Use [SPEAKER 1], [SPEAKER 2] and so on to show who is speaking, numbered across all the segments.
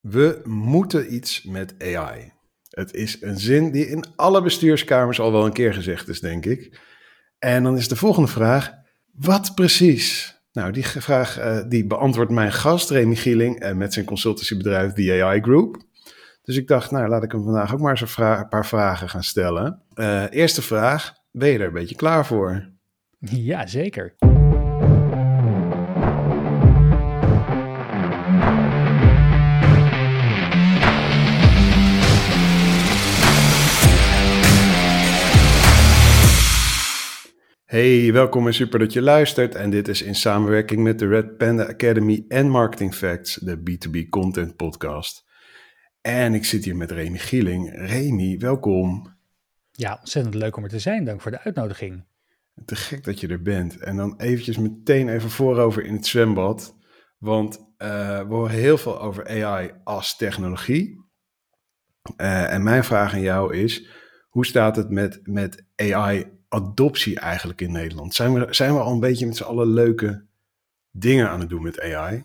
[SPEAKER 1] We moeten iets met AI. Het is een zin die in alle bestuurskamers al wel een keer gezegd is, denk ik. En dan is de volgende vraag: wat precies? Nou, die vraag uh, die beantwoordt mijn gast Remy Gieling uh, met zijn consultancybedrijf The AI Group. Dus ik dacht, nou laat ik hem vandaag ook maar eens een, paar vragen gaan stellen. Uh, eerste vraag: ben je er een beetje klaar voor?
[SPEAKER 2] Ja, zeker.
[SPEAKER 1] Hey, welkom en super dat je luistert. En dit is in samenwerking met de Red Panda Academy en Marketing Facts, de B2B Content Podcast. En ik zit hier met Remy Gieling. Remy, welkom.
[SPEAKER 2] Ja, ontzettend leuk om er te zijn. Dank voor de uitnodiging.
[SPEAKER 1] Te gek dat je er bent. En dan eventjes meteen even voorover in het zwembad. Want uh, we horen heel veel over AI als technologie. Uh, en mijn vraag aan jou is, hoe staat het met, met AI adoptie eigenlijk in Nederland? Zijn we, zijn we al een beetje met z'n allen leuke dingen aan het doen met AI?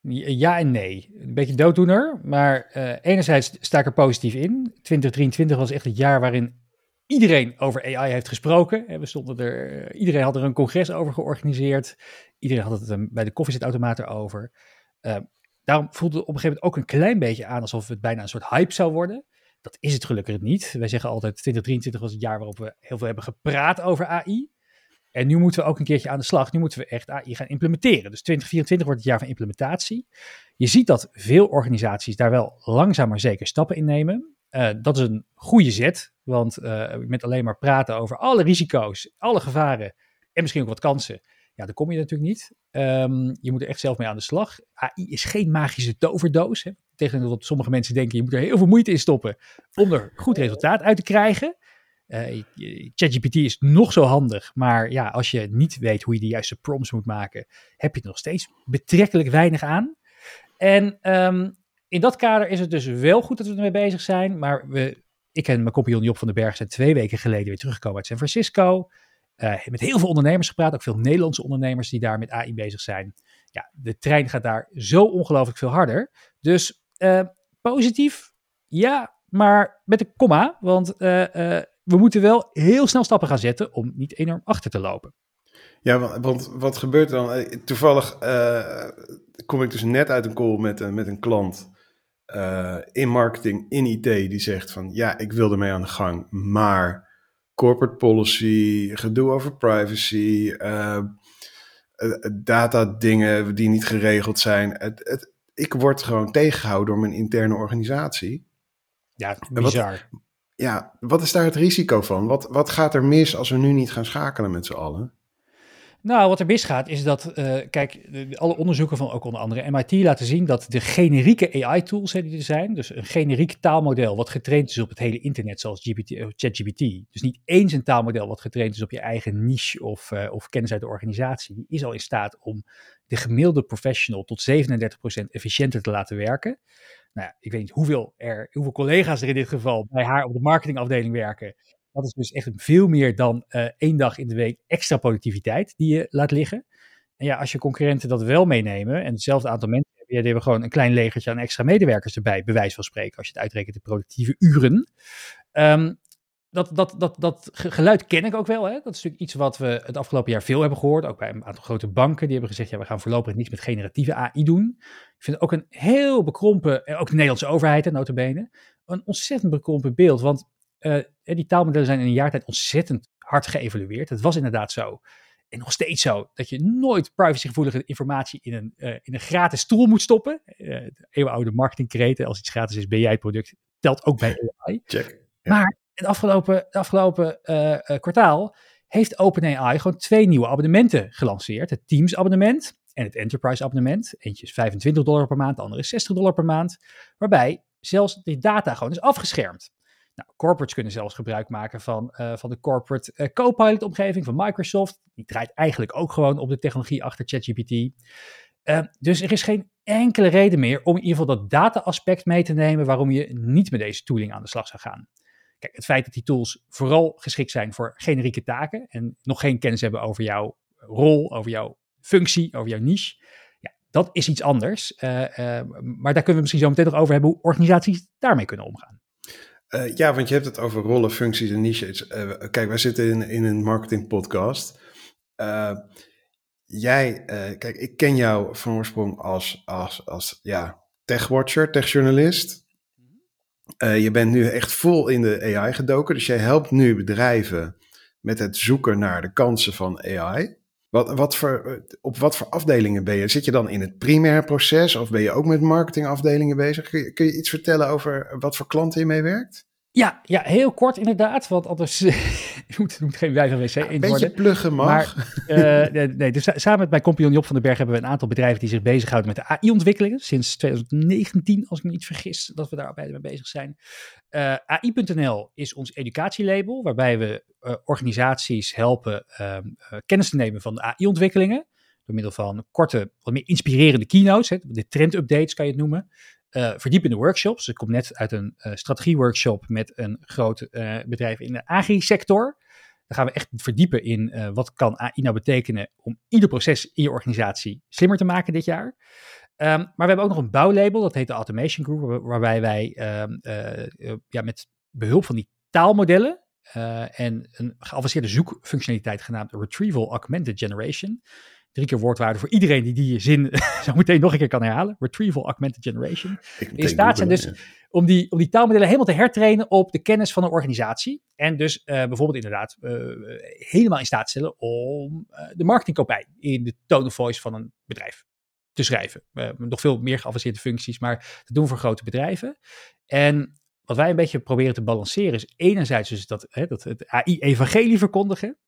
[SPEAKER 2] Ja en nee. Een beetje dooddoener, maar uh, enerzijds sta ik er positief in. 2023 was echt het jaar waarin iedereen over AI heeft gesproken. We stonden er, eh, iedereen had er een congres over georganiseerd. Iedereen had het er bij de koffiezetautomaat over. Daarom voelde het op een gegeven moment ook een klein beetje aan alsof het bijna een soort hype zou worden. Dat is het gelukkig niet. Wij zeggen altijd 2023 was het jaar waarop we heel veel hebben gepraat over AI. En nu moeten we ook een keertje aan de slag. Nu moeten we echt AI gaan implementeren. Dus 2024 wordt het jaar van implementatie. Je ziet dat veel organisaties daar wel langzaam maar zeker stappen in nemen. Uh, dat is een goede zet, want uh, met alleen maar praten over alle risico's, alle gevaren en misschien ook wat kansen, ja, daar kom je natuurlijk niet. Um, je moet er echt zelf mee aan de slag. AI is geen magische toverdoos. Hè. Wat sommige mensen denken, je moet er heel veel moeite in stoppen om er goed resultaat uit te krijgen. Uh, ChatGPT is nog zo handig, maar ja, als je niet weet hoe je de juiste prompts moet maken, heb je er nog steeds betrekkelijk weinig aan. En um, in dat kader is het dus wel goed dat we ermee bezig zijn, maar we, ik en mijn compagnon Job van den Berg zijn twee weken geleden weer teruggekomen uit San Francisco. Uh, met heel veel ondernemers gepraat, ook veel Nederlandse ondernemers die daar met AI bezig zijn. Ja, de trein gaat daar zo ongelooflijk veel harder. Dus uh, positief, ja, maar met een komma, want uh, we moeten wel heel snel stappen gaan zetten om niet enorm achter te lopen.
[SPEAKER 1] Ja, want wat gebeurt er dan? Toevallig kom ik dus net uit een call met, met een klant in marketing, in IT, die zegt van ja, ik wil ermee aan de gang, maar corporate policy, gedoe over privacy, uh, data dingen die niet geregeld zijn. Het, het, ik word gewoon tegengehouden door mijn interne organisatie.
[SPEAKER 2] Ja, bizar.
[SPEAKER 1] Wat, ja, wat is daar het risico van? Wat, wat gaat er mis als we nu niet gaan schakelen met z'n allen?
[SPEAKER 2] Nou, wat er misgaat is dat, uh, kijk, alle onderzoeken van ook onder andere MIT laten zien dat de generieke AI-tools die er zijn, dus een generiek taalmodel wat getraind is op het hele internet, zoals GPT, uh, ChatGPT, dus niet eens een taalmodel wat getraind is op je eigen niche of, uh, of kennis uit de organisatie, die is al in staat om de gemiddelde professional tot 37% efficiënter te laten werken. Nou ik weet niet hoeveel, er, hoeveel collega's er in dit geval bij haar op de marketingafdeling werken. Dat is dus echt veel meer dan uh, één dag in de week extra productiviteit die je laat liggen. En ja, als je concurrenten dat wel meenemen en hetzelfde aantal mensen hebben, ja, die hebben gewoon een klein legertje aan extra medewerkers erbij, bewijs van spreken, als je het uitrekent de productieve uren. Um, dat, dat, dat, dat geluid ken ik ook wel. Hè? Dat is natuurlijk iets wat we het afgelopen jaar veel hebben gehoord. Ook bij een aantal grote banken. Die hebben gezegd, ja, we gaan voorlopig niets met generatieve AI doen. Ik vind ook een heel bekrompen, ook de Nederlandse overheid, en notabene, een ontzettend bekrompen beeld. Want uh, die taalmodellen zijn in een jaar tijd ontzettend hard geëvalueerd. Het was inderdaad zo. En nog steeds zo, dat je nooit privacygevoelige informatie in een, uh, in een gratis tool moet stoppen. Uh, de eeuwenoude marketingkreten, als iets gratis is, ben jij het product, telt ook bij AI.
[SPEAKER 1] Check.
[SPEAKER 2] Ja. Maar het afgelopen, het afgelopen kwartaal heeft OpenAI gewoon twee nieuwe abonnementen gelanceerd. Het Teams abonnement en het Enterprise abonnement. Eentje is 25 dollar per maand, de andere is 60 dollar per maand. Waarbij zelfs die data gewoon is afgeschermd. Nou, corporates kunnen zelfs gebruik maken van, uh, van de corporate uh, Copilot omgeving van Microsoft. Die draait eigenlijk ook gewoon op de technologie achter ChatGPT. Uh, dus er is geen enkele reden meer om in ieder geval dat data-aspect mee te nemen waarom je niet met deze tooling aan de slag zou gaan. Kijk, het feit dat die tools vooral geschikt zijn voor generieke taken en nog geen kennis hebben over jouw rol, over jouw functie, over jouw niche, ja, dat is iets anders. Eh, eh, maar daar kunnen we misschien zo meteen nog over hebben hoe organisaties daarmee kunnen omgaan.
[SPEAKER 1] Uh, ja, want je hebt het over rollen, functies en niches. kijk, wij zitten in, in een marketing podcast. jij, kijk, ik ken jou van oorsprong als, als, als ja, tech-watcher, tech-journalist. je bent nu echt vol in de AI gedoken, dus jij helpt nu bedrijven met het zoeken naar de kansen van AI. Wat, wat voor, op wat voor afdelingen ben je? Zit je dan in het primair proces of ben je ook met marketingafdelingen bezig? Kun je, kun je iets vertellen over wat voor klanten je mee werkt?
[SPEAKER 2] Ja, ja, heel kort inderdaad, want anders moet, moet geen wij van WC
[SPEAKER 1] ja, Een beetje pluggen mag. Maar,
[SPEAKER 2] uh, nee, dus samen met mijn compagnon Job van den Berg hebben we een aantal bedrijven die zich bezighouden met de AI-ontwikkelingen. Sinds 2019, als ik me niet vergis, dat we daar beide mee bezig zijn. Uh, eh, AI.nl is ons educatielabel, waarbij we uh, organisaties helpen ehm, kennis te nemen van de AI-ontwikkelingen. Door middel van korte, wat meer inspirerende keynotes, hè, de trend-updates kan je het noemen uh, verdiepende workshops. Ik kom net uit een uh, strategieworkshop met een groot uh, bedrijf in de agri-sector. Daar gaan we echt verdiepen in wat kan AI nou betekenen om ieder proces in je organisatie slimmer te maken dit jaar. Um, maar we hebben ook nog een bouwlabel, dat heet de Automation Group, waarbij wij um, ja, met behulp van die taalmodellen en een geavanceerde zoekfunctionaliteit genaamd Retrieval Augmented Generation drie keer woordwaarde voor iedereen die die zin zo meteen nog een keer kan herhalen. Retrieval Augmented Generation. In staat zijn dus om, die, om die taalmodellen helemaal te hertrainen op de kennis van een organisatie. En dus uh, bijvoorbeeld inderdaad uh, helemaal in staat stellen om uh, de marketingkopij in de tone of voice van een bedrijf te schrijven. nog veel meer geavanceerde functies, maar dat doen we voor grote bedrijven. En wat wij een beetje proberen te balanceren is enerzijds dus dat, hè, dat het AI-evangelie verkondigen.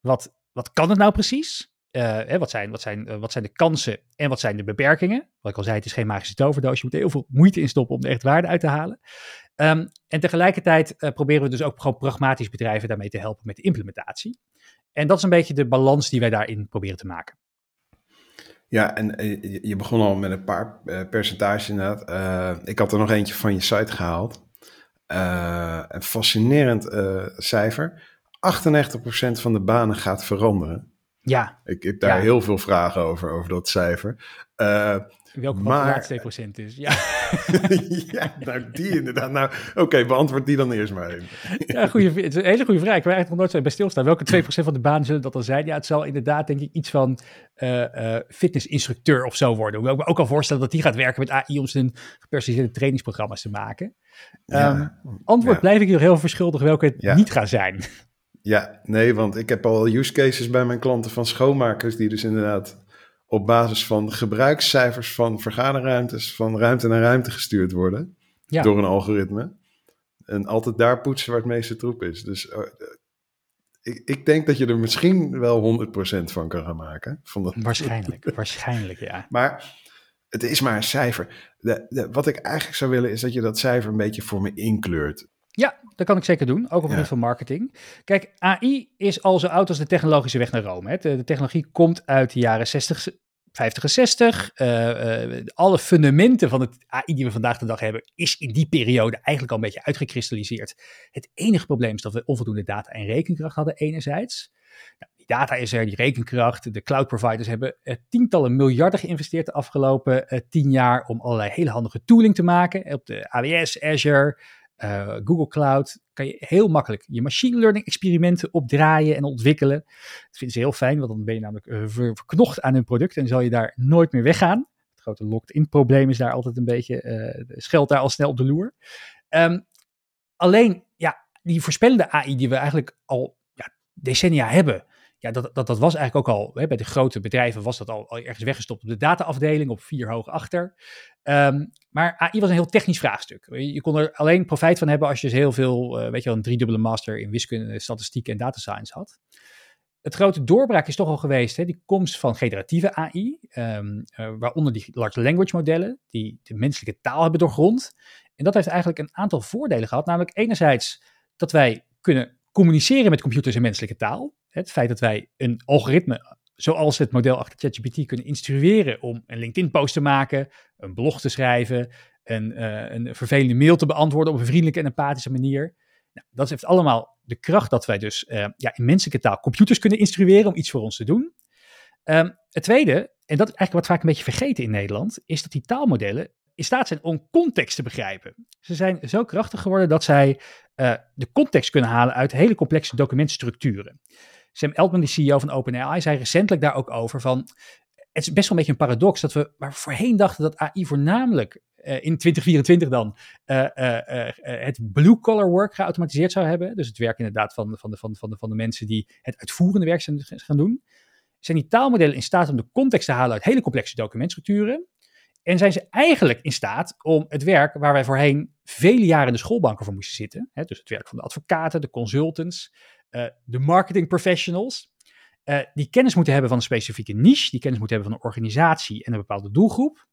[SPEAKER 2] Wat, wat kan het nou precies? Uh, wat, zijn, wat, zijn, uh, wat zijn de kansen en wat zijn de beperkingen? Wat ik al zei, het is geen magische toverdoos. Je moet heel veel moeite instoppen om er echt waarde uit te halen. Um, en tegelijkertijd uh, proberen we dus ook gewoon pragmatisch bedrijven daarmee te helpen met de implementatie. En dat is een beetje de balans die wij daarin proberen te maken.
[SPEAKER 1] Ja, en je begon al met een paar percentages inderdaad. ik had er nog eentje van je site gehaald. een fascinerend cijfer. 98% van de banen gaat veranderen.
[SPEAKER 2] Ja.
[SPEAKER 1] Ik heb daar heel veel vragen over, over dat cijfer. Uh,
[SPEAKER 2] Welke 2% is. Ja.
[SPEAKER 1] ja, nou die inderdaad. Nou, oké, beantwoord die dan eerst maar even.
[SPEAKER 2] ja, goeie, het is een hele goede vraag. Ik wil eigenlijk nog nooit zo bij stilstaan. Welke 2% van de banen zullen dat dan zijn? Ja, het zal inderdaad denk ik iets van uh, uh, fitnessinstructeur of zo worden. Hoewel ik me ook al voorstellen dat die gaat werken met AI om zijn gepersonaliseerde trainingsprogramma's te maken. Ja, um, antwoord ja. blijf ik hier heel verschuldigd welke het ja. niet gaat zijn.
[SPEAKER 1] Ja, nee, want ik heb al use cases bij mijn klanten van schoonmakers die dus inderdaad op basis van gebruikscijfers van vergaderruimtes van ruimte naar ruimte gestuurd worden ja. door een algoritme. En altijd daar poetsen waar het meeste troep is. Dus uh, ik, ik, denk dat je er misschien wel 100% van kan gaan maken. Van dat...
[SPEAKER 2] Waarschijnlijk, waarschijnlijk ja.
[SPEAKER 1] Maar het is maar een cijfer. De, de, wat ik eigenlijk zou willen is dat je dat cijfer een beetje voor me inkleurt.
[SPEAKER 2] Ja, dat kan ik zeker doen, ook op het gebied van marketing. Kijk, AI is al zo oud als de technologische weg naar Rome. Hè. De, technologie komt uit de jaren 60, 50 en 60. Uh, uh, alle fundamenten van het AI die we vandaag de dag hebben, is in die periode eigenlijk al een beetje uitgekristalliseerd. Het enige probleem is dat we onvoldoende data en rekenkracht hadden enerzijds. Nou, die data is er, die rekenkracht. De cloud providers hebben uh, tientallen miljarden geïnvesteerd de afgelopen tien jaar om allerlei hele handige tooling te maken. Op de AWS, Azure, uh, Google Cloud kan je heel makkelijk je machine learning experimenten opdraaien en ontwikkelen. Dat vinden ze heel fijn, want dan ben je namelijk uh, verknocht aan hun product en zal je daar nooit meer weggaan. Het grote locked-in probleem is daar altijd een beetje, uh, schuilt daar al snel op de loer. Um, alleen, ja, die voorspellende AI die we eigenlijk al ja, decennia hebben, ja, dat, dat, dat was eigenlijk ook al, hè, bij de grote bedrijven was dat al, ergens weggestopt op de dataafdeling, op vier hoog achter. Um, maar AI was een heel technisch vraagstuk. Je kon er alleen profijt van hebben als je heel veel, uh, weet je wel, een driedubbele master in wiskunde, statistiek en data science had. Het grote doorbraak is toch al geweest, hè, die komst van generatieve AI, ehm, uh, waaronder die large language modellen, die de menselijke taal hebben doorgrond. En dat heeft eigenlijk een aantal voordelen gehad, namelijk enerzijds dat wij kunnen communiceren met computers in menselijke taal. Het feit dat wij een algoritme zoals het model achter ChatGPT kunnen instrueren om een LinkedIn-post te maken, een blog te schrijven, een, uh, een vervelende mail te beantwoorden op een vriendelijke en empathische manier. Nou, dat heeft allemaal de kracht dat wij dus uh, ja, in menselijke taal computers kunnen instrueren om iets voor ons te doen. Um, het tweede en dat is eigenlijk wat vaak een beetje vergeten in Nederland, is dat die taalmodellen in staat zijn om context te begrijpen. Ze zijn zo krachtig geworden dat zij uh, de context kunnen halen uit hele complexe documentstructuren. Sam Altman, de CEO van OpenAI, zei recentelijk daar ook over van, het is best wel een beetje een paradox dat we, waar we voorheen dachten dat AI voornamelijk uh, in 2024 dan uh, het blue-collar work geautomatiseerd zou hebben. Dus het werk inderdaad van, van, de, van, van, de, van de mensen die het uitvoerende werk zijn gaan doen. Zijn die taalmodellen in staat om de context te halen uit hele complexe documentstructuren? En zijn ze eigenlijk in staat om het werk waar wij voorheen vele jaren in de schoolbanken voor moesten zitten, hè, dus het werk van de advocaten, de consultants, uh, de marketing professionals, uh, die kennis moeten hebben van een specifieke niche, die kennis moeten hebben van een organisatie en een bepaalde doelgroep.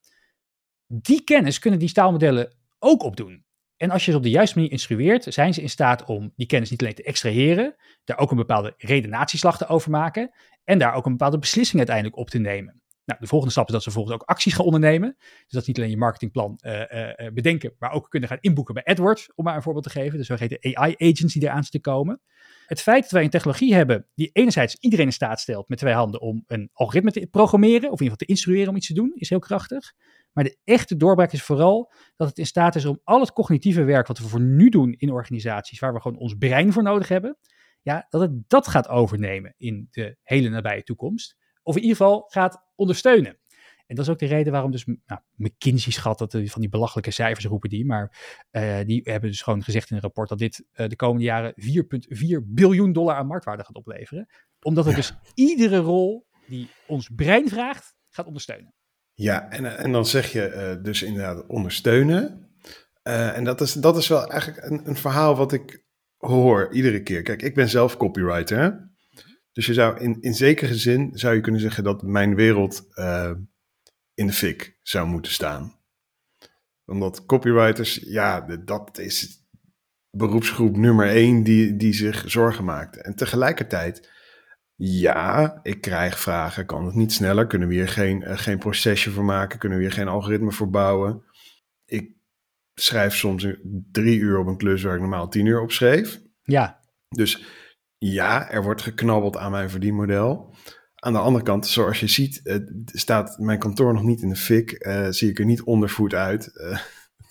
[SPEAKER 2] Die kennis kunnen die staalmodellen ook opdoen. En als je ze op de juiste manier instrueert, zijn ze in staat om die kennis niet alleen te extraheren, daar ook een bepaalde redenatieslag te over maken en daar ook een bepaalde beslissing uiteindelijk op te nemen. Nou, de volgende stap is dat ze vervolgens ook acties gaan ondernemen. Dus dat is niet alleen je marketingplan uh, uh, bedenken, maar ook kunnen gaan inboeken bij AdWords, om maar een voorbeeld te geven. Dus zogeheten AI-agents die eraan zitten komen. Het feit dat wij een technologie hebben die enerzijds iedereen in staat stelt met twee handen om een algoritme te programmeren, of in ieder geval te instrueren om iets te doen, is heel krachtig. Maar de echte doorbraak is vooral dat het in staat is om al het cognitieve werk wat we voor nu doen in organisaties, waar we gewoon ons brein voor nodig hebben, ja, dat het dat gaat overnemen in de hele nabije toekomst. Of in ieder geval gaat ondersteunen. En dat is ook de reden waarom dus nou, McKinsey schat dat van die belachelijke cijfers roepen die, maar uh, die hebben dus gewoon gezegd in een rapport dat dit uh, de komende jaren 4,4 biljoen dollar aan marktwaarde gaat opleveren. Omdat het ja. dus iedere rol die ons brein vraagt, gaat ondersteunen.
[SPEAKER 1] Ja, en, en dan zeg je uh, dus inderdaad ondersteunen. en dat is, dat is wel eigenlijk een, een verhaal wat ik hoor iedere keer. Kijk, ik ben zelf copywriter. Dus je zou in, in zekere zin zou je kunnen zeggen dat mijn wereld uh, in de fik zou moeten staan. Omdat copywriters, ja, dat is beroepsgroep nummer één die, die zich zorgen maakt. En tegelijkertijd, ja, ik krijg vragen, kan het niet sneller? Kunnen we hier geen, uh, geen procesje voor maken? Kunnen we hier geen algoritme voor bouwen? Ik schrijf soms drie uur op een klus waar ik normaal tien uur op schreef.
[SPEAKER 2] Ja.
[SPEAKER 1] Dus ja, er wordt geknabbeld aan mijn verdienmodel. Aan de andere kant, zoals je ziet, uh, staat mijn kantoor nog niet in de fik. Uh, zie ik er niet ondervoed uit. Uh,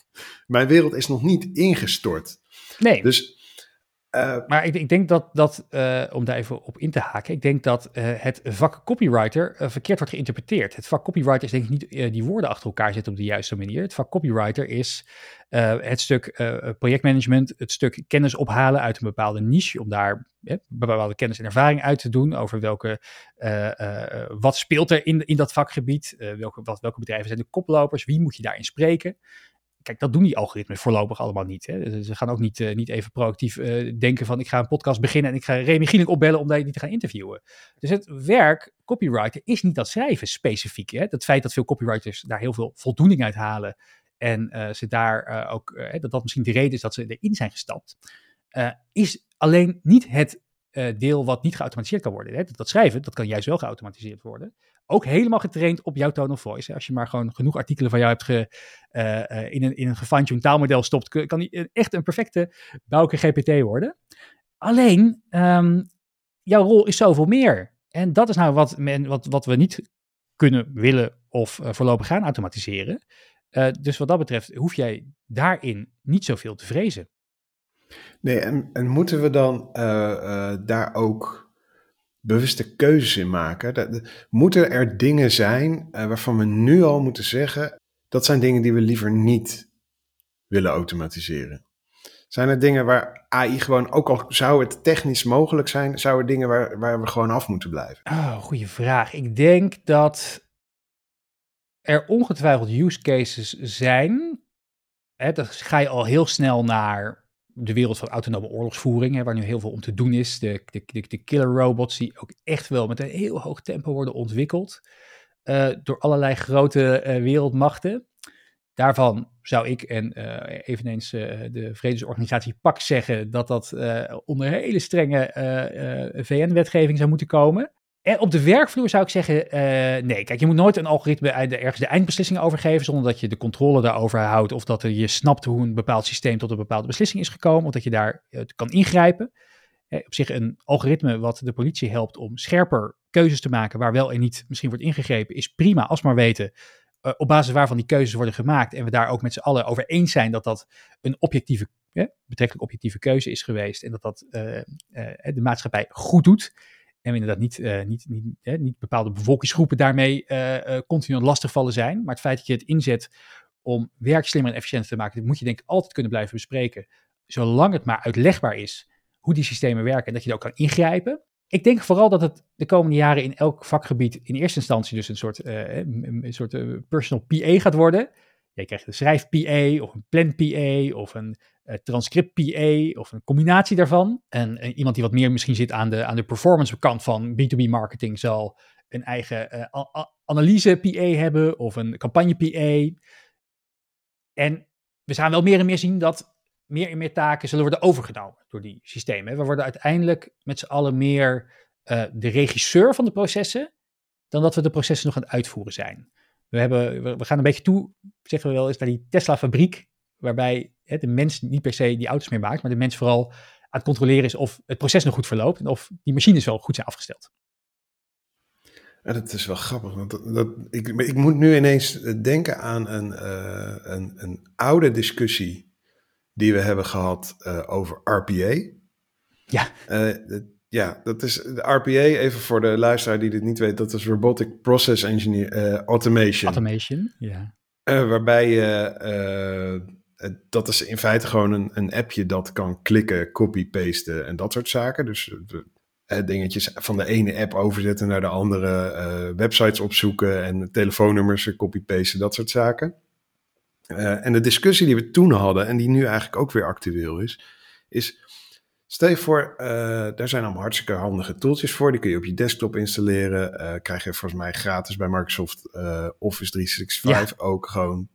[SPEAKER 1] mijn wereld is nog niet ingestort.
[SPEAKER 2] Nee.
[SPEAKER 1] Dus,
[SPEAKER 2] maar ik, ik, denk dat, dat om daar even op in te haken, ik denk dat het vak copywriter verkeerd wordt geïnterpreteerd. Het vak copywriter is denk ik niet die woorden achter elkaar zetten op de juiste manier. Het vak copywriter is het stuk projectmanagement, het stuk kennis ophalen uit een bepaalde niche, om daar bepaalde kennis en ervaring uit te doen over welke, wat speelt er in, in dat vakgebied, welke, wat, welke bedrijven zijn de koplopers, wie moet je daarin spreken. Kijk, dat doen die algoritmes voorlopig allemaal niet. Hè. Ze gaan ook niet, niet even proactief denken van ik ga een podcast beginnen en ik ga Remy Gieling opbellen om die te gaan interviewen. Dus het werk copywriter is niet dat schrijven specifiek. Hè. Het feit dat veel copywriters daar heel veel voldoening uit halen en ze daar ook, dat dat misschien de reden is dat ze erin zijn gestapt, is alleen niet het deel wat niet geautomatiseerd kan worden. Hè? Dat, dat, schrijven, dat kan juist wel geautomatiseerd worden. Ook helemaal getraind op jouw tone of voice. Als je maar gewoon genoeg artikelen van jou hebt ge, uh, in een, in een gefine-tuned taalmodel stopt, kan die echt een perfecte Bouke GPT worden. Alleen, um, jouw rol is zoveel meer. En dat is nou wat, men, wat, wat we niet kunnen, willen of voorlopig gaan automatiseren. dus wat dat betreft hoef jij daarin niet zoveel te vrezen.
[SPEAKER 1] Nee, en, en moeten we dan daar ook bewuste keuzes in maken? Dat, moeten er dingen zijn uh, waarvan we nu al moeten zeggen, dat zijn dingen die we liever niet willen automatiseren? Zijn er dingen waar AI gewoon, ook al zou het technisch mogelijk zijn, zou er dingen waar, waar we gewoon af moeten blijven?
[SPEAKER 2] Oh, goede vraag. Ik denk dat er ongetwijfeld use cases zijn. Hè, ga je al heel snel naar de wereld van autonome oorlogsvoering, hè, waar nu heel veel om te doen is. De, de, de, de killer robots die ook echt wel met een heel hoog tempo worden ontwikkeld uh, door allerlei grote uh, wereldmachten. Daarvan zou ik en uh, eveneens de vredesorganisatie PAC zeggen dat dat onder hele strenge VN-wetgeving zou moeten komen. En op de werkvloer zou ik zeggen, uh, nee. Kijk, je moet nooit een algoritme ergens de eindbeslissing overgeven, zonder dat je de controle daarover houdt, of dat je snapt hoe een bepaald systeem tot een bepaalde beslissing is gekomen, of dat je daar uh, kan ingrijpen. op zich een algoritme wat de politie helpt om scherper keuzes te maken waar wel en niet misschien wordt ingegrepen, is prima als maar weten op basis waarvan die keuzes worden gemaakt en we daar ook met z'n allen over eens zijn dat dat een objectieve, betrekkelijk objectieve keuze is geweest en dat dat de maatschappij goed doet. En we inderdaad niet, niet, niet, niet bepaalde bevolkingsgroepen daarmee continu lastigvallen zijn. Maar het feit dat je het inzet om werk slimmer en efficiënter te maken, dat moet je denk ik altijd kunnen blijven bespreken. Zolang het maar uitlegbaar is hoe die systemen werken en dat je er ook kan ingrijpen. Ik denk vooral dat het de komende jaren in elk vakgebied in eerste instantie dus een soort, een soort personal PA gaat worden. Je krijgt een schrijf-PA of een plan-PA of een uh, transcript-PA of een combinatie daarvan. En iemand die wat meer misschien zit aan de, aan de performance kant van B2B marketing zal een eigen analyse-PA hebben of een campagne-PA. En we gaan wel meer en meer zien dat meer en meer taken zullen worden overgenomen door die systemen. We worden uiteindelijk met z'n allen meer de regisseur van de processen, dan dat we de processen nog aan het uitvoeren zijn. We, hebben, we, gaan een beetje toe, zeggen we wel eens, naar die Tesla-fabriek, waarbij hè, de mens niet per se die auto's meer maakt, maar de mens vooral aan het controleren is of het proces nog goed verloopt en of die machines wel goed zijn afgesteld.
[SPEAKER 1] Ja, dat is wel grappig. Want dat, dat, ik, ik moet nu ineens denken aan een, uh, een, een oude discussie die we hebben gehad uh, over RPA.
[SPEAKER 2] Ja.
[SPEAKER 1] Uh, ja, dat is de RPA, even voor de luisteraar die dit niet weet, dat is Robotic Process Engineer, Automation.
[SPEAKER 2] Automation, ja.
[SPEAKER 1] waarbij je, dat is in feite gewoon een, een appje dat kan klikken, copy-pasten en dat soort zaken. Dus dingetjes van de ene app overzetten naar de andere, websites opzoeken en telefoonnummers copy-pasten, dat soort zaken. Uh, en de discussie die we toen hadden, en die nu eigenlijk ook weer actueel is, is. Stel je voor, uh, daar zijn allemaal hartstikke handige tooltjes voor. Die kun je op je desktop installeren. Krijg je volgens mij gratis bij Microsoft Office 365 ja. ook gewoon.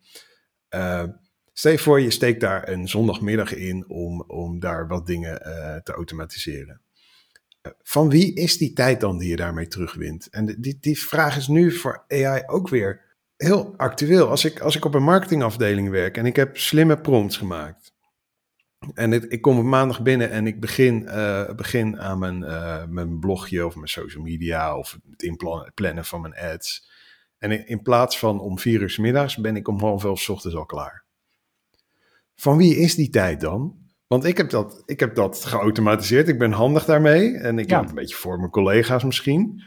[SPEAKER 1] Stel je voor, je steekt daar een zondagmiddag in om, om daar wat dingen te automatiseren. van wie is die tijd dan die je daarmee terugwint? En die, die vraag is nu voor AI ook weer heel actueel. Als ik, als ik op een marketingafdeling werk en ik heb slimme prompts gemaakt. En ik, kom op maandag binnen en ik begin, uh, begin aan mijn, mijn blogje of mijn social media of het inplannen van mijn ads. En in plaats van om vier uur middags ben ik om half elf ochtends al klaar. Van wie is die tijd dan? Want ik heb dat, ik heb dat geautomatiseerd. Ik ben handig daarmee. En ik ja. heb een beetje voor mijn collega's misschien.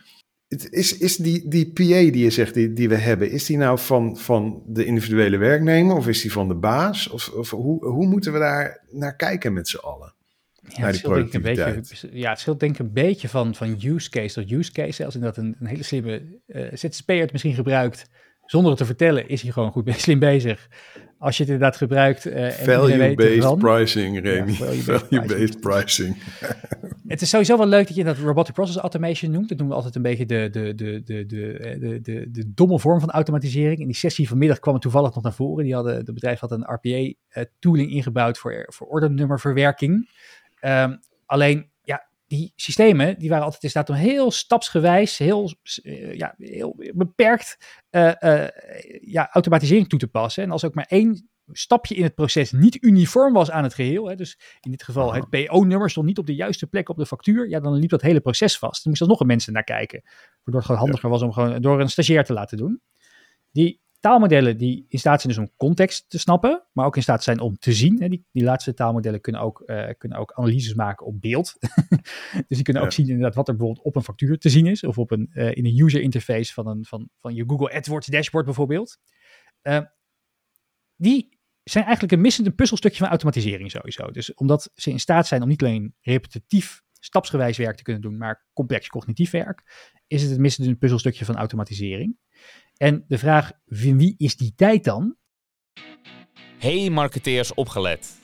[SPEAKER 1] Is, is die, die PA die je zegt, die, die we hebben, is die nou van, van de individuele werknemer of is die van de baas? Of, of hoe, hoe moeten we daar naar kijken met z'n allen?
[SPEAKER 2] Ja, het, scheelt denk een beetje, ja, het scheelt denk ik een beetje van, van use case tot use case. Als in dat een, een hele slimme uh, ZZP'er het misschien gebruikt, zonder het te vertellen, is hij gewoon goed slim bezig als je het inderdaad gebruikt. Uh,
[SPEAKER 1] Value-based pricing, Remy. Value-based pricing.
[SPEAKER 2] het is sowieso wel leuk dat je dat robotic process automation noemt. Dat noemen we altijd een beetje de, de, de, de, de, de, de, de domme vorm van automatisering. In die sessie vanmiddag kwam het toevallig nog naar voren. Die hadden, de bedrijf had een RPA-tooling eh, ingebouwd voor, voor ordenummerverwerking. Um, alleen die systemen die waren altijd in staat om heel stapsgewijs, heel, uh, ja, heel beperkt uh, uh, ja, automatisering toe te passen. En als ook maar één stapje in het proces niet uniform was aan het geheel, hè, dus in dit geval het PO-nummer stond niet op de juiste plek op de factuur, ja, dan liep dat hele proces vast. Er moesten nog een mensen naar kijken, waardoor het gewoon handiger was om gewoon door een stagiair te laten doen. Die taalmodellen die in staat zijn dus om context te snappen, maar ook in staat zijn om te zien. Hè. Die, die laatste taalmodellen kunnen ook, uh, kunnen ook analyses maken op beeld. dus die kunnen ook zien inderdaad wat er bijvoorbeeld op een factuur te zien is, of op een, uh, in een user interface van, een, van, van je Google AdWords dashboard bijvoorbeeld. Uh, die zijn eigenlijk een missend puzzelstukje van automatisering sowieso. Dus omdat ze in staat zijn om niet alleen repetitief stapsgewijs werk te kunnen doen, maar complex cognitief werk, is het het missende puzzelstukje van automatisering. En de vraag, wie is die tijd dan?
[SPEAKER 3] Hey marketeers opgelet.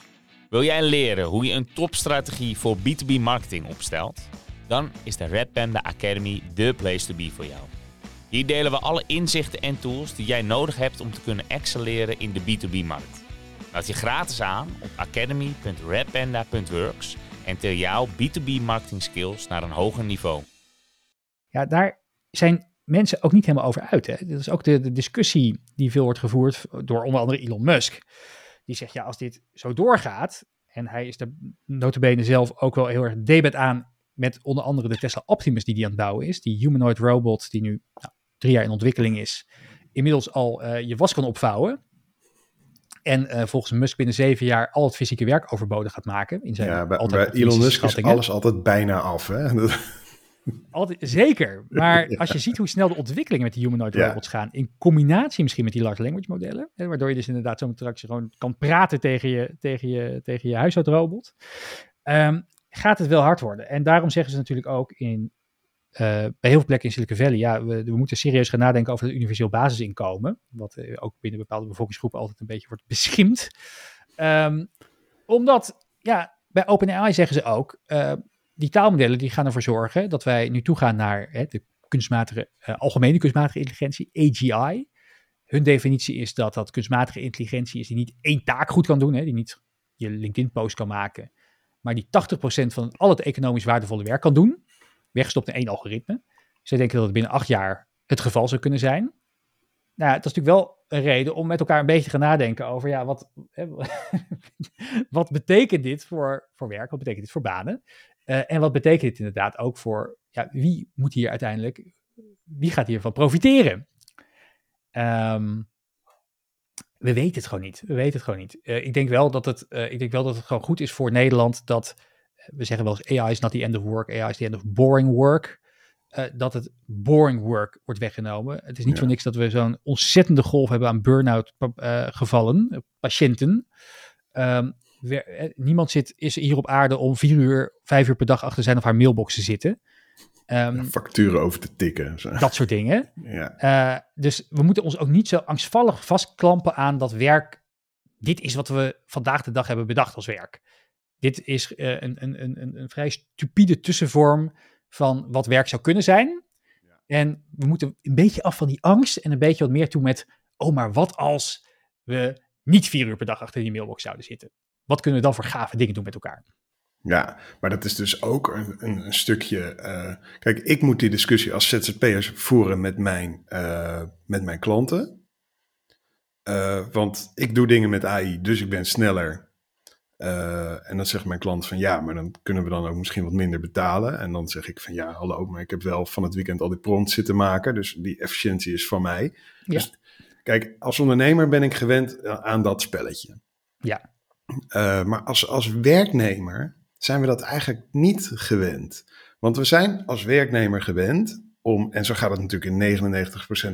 [SPEAKER 3] Wil jij leren hoe je een topstrategie voor B2B marketing opstelt? Dan is de Red Panda Academy de place to be voor jou. Hier delen we alle inzichten en tools die jij nodig hebt om te kunnen excelleren in de B2B-markt. Meld je gratis aan op academy.redpanda.works en til jouw B2B marketing skills naar een hoger niveau.
[SPEAKER 2] Ja, daar zijn mensen ook niet helemaal over uit. Hè? Dat is ook de, de discussie die veel wordt gevoerd door onder andere Elon Musk. Die zegt, ja, als dit zo doorgaat, En hij is daar notabene zelf ook wel heel erg debet aan met onder andere de Tesla Optimus die hij aan het bouwen is. Die humanoid robot die nu nou, drie jaar in ontwikkeling is. Inmiddels al uh, je was kan opvouwen. En uh, volgens Musk binnen zeven jaar al het fysieke werk overbodig gaat maken. In zijn
[SPEAKER 1] ja, bij, bij Elon Musk is alles altijd bijna af. Hè?
[SPEAKER 2] Altijd, zeker. Maar als je ziet hoe snel de ontwikkelingen met die humanoid robots gaan, in combinatie misschien met die large language modellen, hè, waardoor je dus inderdaad zo'n straks gewoon kan praten tegen je, tegen je, tegen je huishoudrobot, um, gaat het wel hard worden. En daarom zeggen ze natuurlijk ook in, uh, bij heel veel plekken in Silicon Valley, ja, we, we, moeten serieus gaan nadenken over het universeel basisinkomen, wat uh, ook binnen bepaalde bevolkingsgroepen altijd een beetje wordt beschimd. Um, omdat, ja, bij OpenAI zeggen ze ook, uh, die taalmodellen die gaan ervoor zorgen dat wij nu toegaan naar hè, de kunstmatige, uh, algemene kunstmatige intelligentie, AGI. Hun definitie is dat dat kunstmatige intelligentie is die niet één taak goed kan doen, hè, die niet je LinkedIn-post kan maken, maar die 80% van al het economisch waardevolle werk kan doen, weggestopt in één algoritme. Zij denken dat het binnen acht jaar het geval zou kunnen zijn. Nou, dat is natuurlijk wel een reden om met elkaar een beetje te gaan nadenken over, ja, wat, wat betekent dit voor, voor werk? Wat betekent dit voor banen? Uh, en wat betekent dit inderdaad ook voor, ja, wie moet hier uiteindelijk, wie gaat hiervan profiteren? Um, we weten het gewoon niet. We weten het gewoon niet. Uh, ik, denk wel dat het, uh, ik denk wel dat het gewoon goed is voor Nederland dat, we zeggen wel eens AI is not the end of work, AI is the end of boring work. Uh, dat het boring work wordt weggenomen. Het is niet ja. voor niks dat we zo'n ontzettende golf hebben aan burn-out gevallen, patiënten. Um, niemand zit, is hier op aarde om vier uur, vijf uur per dag achter zijn of haar mailbox te zitten.
[SPEAKER 1] Um, Facturen over te tikken. Zo.
[SPEAKER 2] Dat soort dingen.
[SPEAKER 1] Ja.
[SPEAKER 2] Uh, dus we moeten ons ook niet zo angstvallig vastklampen aan dat werk. Dit is wat we vandaag de dag hebben bedacht als werk. Dit is uh, een, een, een, een vrij stupide tussenvorm van wat werk zou kunnen zijn. Ja. En we moeten een beetje af van die angst en een beetje wat meer toe met, oh maar wat als we niet vier uur per dag achter die mailbox zouden zitten? Wat kunnen we dan voor gave dingen doen met elkaar?
[SPEAKER 1] Ja, maar dat is dus ook een, een, een stukje. Uh, kijk, ik moet die discussie als ZZP'ers voeren met mijn, uh, met mijn klanten. Uh, want ik doe dingen met AI, dus ik ben sneller. en dan zegt mijn klant van ja, maar dan kunnen we dan ook misschien wat minder betalen. En dan zeg ik van ja, hallo, maar ik heb wel van het weekend al die prompts zitten maken. Dus die efficiëntie is van mij. Ja. Dus kijk, als ondernemer ben ik gewend aan dat spelletje.
[SPEAKER 2] Ja.
[SPEAKER 1] Uh, maar als, als werknemer zijn we dat eigenlijk niet gewend. Want we zijn als werknemer gewend om, en zo gaat het natuurlijk in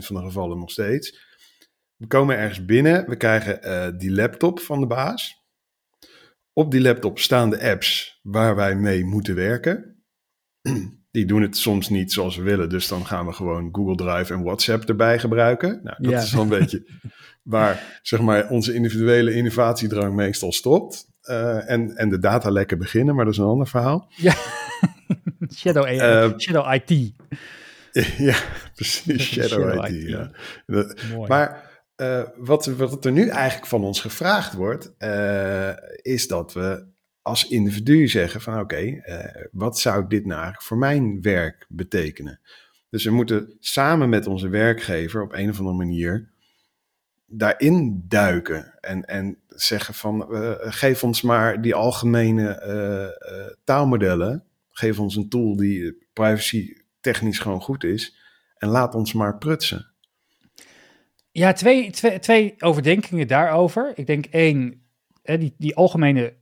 [SPEAKER 1] 99% van de gevallen nog steeds. We komen ergens binnen, we krijgen uh, die laptop van de baas. Op die laptop staan de apps waar wij mee moeten werken. Die doen het soms niet zoals we willen, dus dan gaan we gewoon Google Drive en WhatsApp erbij gebruiken. Nou, dat ja. is wel een beetje waar zeg maar, onze individuele innovatiedrang meestal stopt. Uh, en, en de datalekken beginnen, maar dat is een ander verhaal.
[SPEAKER 2] Ja, Shadow, AI, uh, Shadow IT.
[SPEAKER 1] ja, precies, Shadow, Shadow IT. IT ja. Dat, maar uh, wat, wat er nu eigenlijk van ons gevraagd wordt, is dat we als individu zeggen van oké, okay, wat zou dit nou voor mijn werk betekenen? Dus we moeten samen met onze werkgever op een of andere manier daarin duiken en, en zeggen van uh, geef ons maar die algemene uh, taalmodellen, geef ons een tool die privacy technisch gewoon goed is en laat ons maar prutsen.
[SPEAKER 2] Ja, twee, twee, twee overdenkingen daarover. Ik denk één, die, die algemene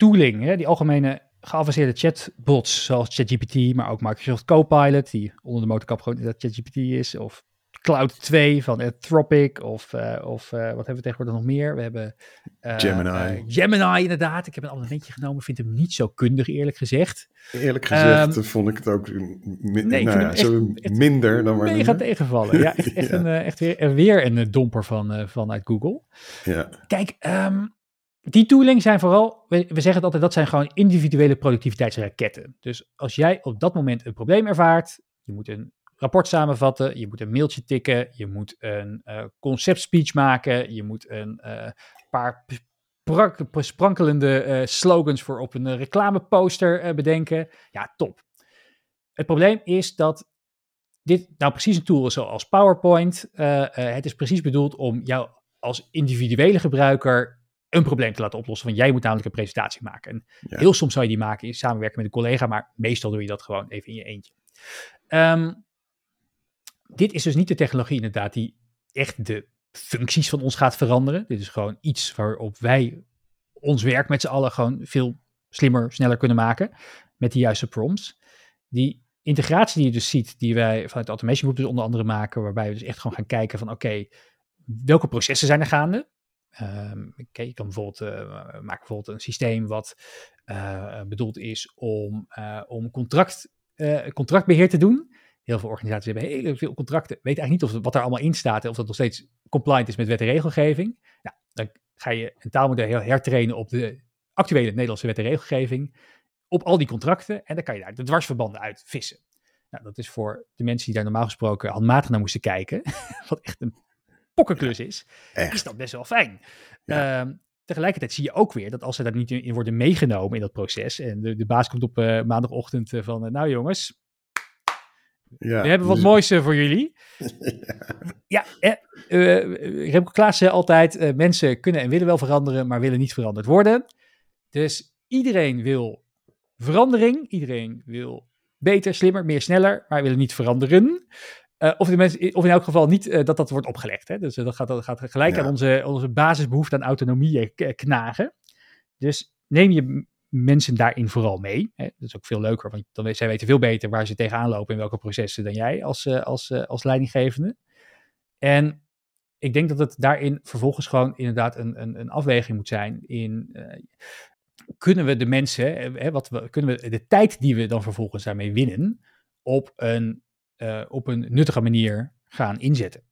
[SPEAKER 2] tooling, hè, die algemene geavanceerde chatbots zoals ChatGPT, maar ook Microsoft Copilot, die onder de motorkap gewoon dat ChatGPT is, of Cloud 2 van Anthropic of, uh, of uh, wat hebben we tegenwoordig nog meer? We hebben
[SPEAKER 1] uh, Gemini.
[SPEAKER 2] Gemini inderdaad. Ik heb een abonnementje genomen, vind hem niet zo kundig eerlijk gezegd.
[SPEAKER 1] Eerlijk gezegd um, vond ik het ook mi nee, nou ja, zo echt, minder dan
[SPEAKER 2] maar mega tegenvallen. Ja, echt, echt, ja. Een, echt weer, weer een domper van, vanuit Google.
[SPEAKER 1] Ja.
[SPEAKER 2] Kijk, um, die tooling zijn vooral, we, zeggen het altijd, dat zijn gewoon individuele productiviteitsraketten. Dus als jij op dat moment een probleem ervaart, je moet een rapport samenvatten, je moet een mailtje tikken, je moet een uh, concept speech maken, je moet een uh, paar sprankelende uh, slogans voor op een reclameposter bedenken. Ja, top. Het probleem is dat dit nou precies een tool is zoals PowerPoint. het is precies bedoeld om jou als individuele gebruiker een probleem te laten oplossen. Van jij moet namelijk een presentatie maken. En
[SPEAKER 1] Ja.
[SPEAKER 2] heel soms zou je die maken in samenwerking met een collega, maar meestal doe je dat gewoon even in je eentje. Ehm, dit is dus niet de technologie inderdaad die echt de functies van ons gaat veranderen. Dit is gewoon iets waarop wij ons werk met z'n allen gewoon veel slimmer, sneller kunnen maken met de juiste prompts. Die integratie die je dus ziet, die wij vanuit de Automation Group dus onder andere maken, waarbij we dus echt gewoon gaan kijken van oké, welke processen zijn er gaande? Ehm, je kan bijvoorbeeld, eh maak bijvoorbeeld een systeem wat eh, bedoeld is om, eh, om contract, eh, contractbeheer te doen. Heel veel organisaties hebben heel veel contracten. Weet eigenlijk niet of wat er allemaal in staat en of dat nog steeds compliant is met wet en regelgeving. Nou, dan ga je een taalmodel heel hertrainen op de actuele Nederlandse wet en regelgeving. Op al die contracten. En dan kan je daar de dwarsverbanden uit vissen. Nou, dat is voor de mensen die daar normaal gesproken handmatig naar moesten kijken. wat echt een pokkenklus is. Is
[SPEAKER 1] Echt.
[SPEAKER 2] dat best wel fijn.
[SPEAKER 1] Ja.
[SPEAKER 2] Ehm, tegelijkertijd zie je ook weer dat als ze daar niet in worden meegenomen in dat proces. En de, de baas komt op eh, maandagochtend eh, van, eh, nou jongens,
[SPEAKER 1] Ja,
[SPEAKER 2] we hebben wat
[SPEAKER 1] dus-
[SPEAKER 2] moois voor jullie. Ja, eh, Remco Klaas zei altijd, mensen kunnen en willen wel veranderen, maar willen niet veranderd worden. Dus iedereen wil verandering, iedereen wil beter, slimmer, meer, sneller, maar willen niet veranderen. Eh, of, de mensen, of in elk geval niet eh, dat dat wordt opgelegd. Hè? Dus eh, dat, gaat, dat gaat gelijk
[SPEAKER 1] Ja.
[SPEAKER 2] aan onze, onze basisbehoefte aan autonomie knagen. Dus neem je mensen daarin vooral mee. Hè? Dat is ook veel leuker, want dan, zij weten veel beter waar ze tegenaan lopen en welke processen dan jij als, als, als leidinggevende. En ik denk dat het daarin vervolgens gewoon inderdaad een, een, een afweging moet zijn in... kunnen we de mensen, hè, wat we, kunnen we de tijd die we dan vervolgens daarmee winnen, op een, eh, op een nuttige manier gaan inzetten?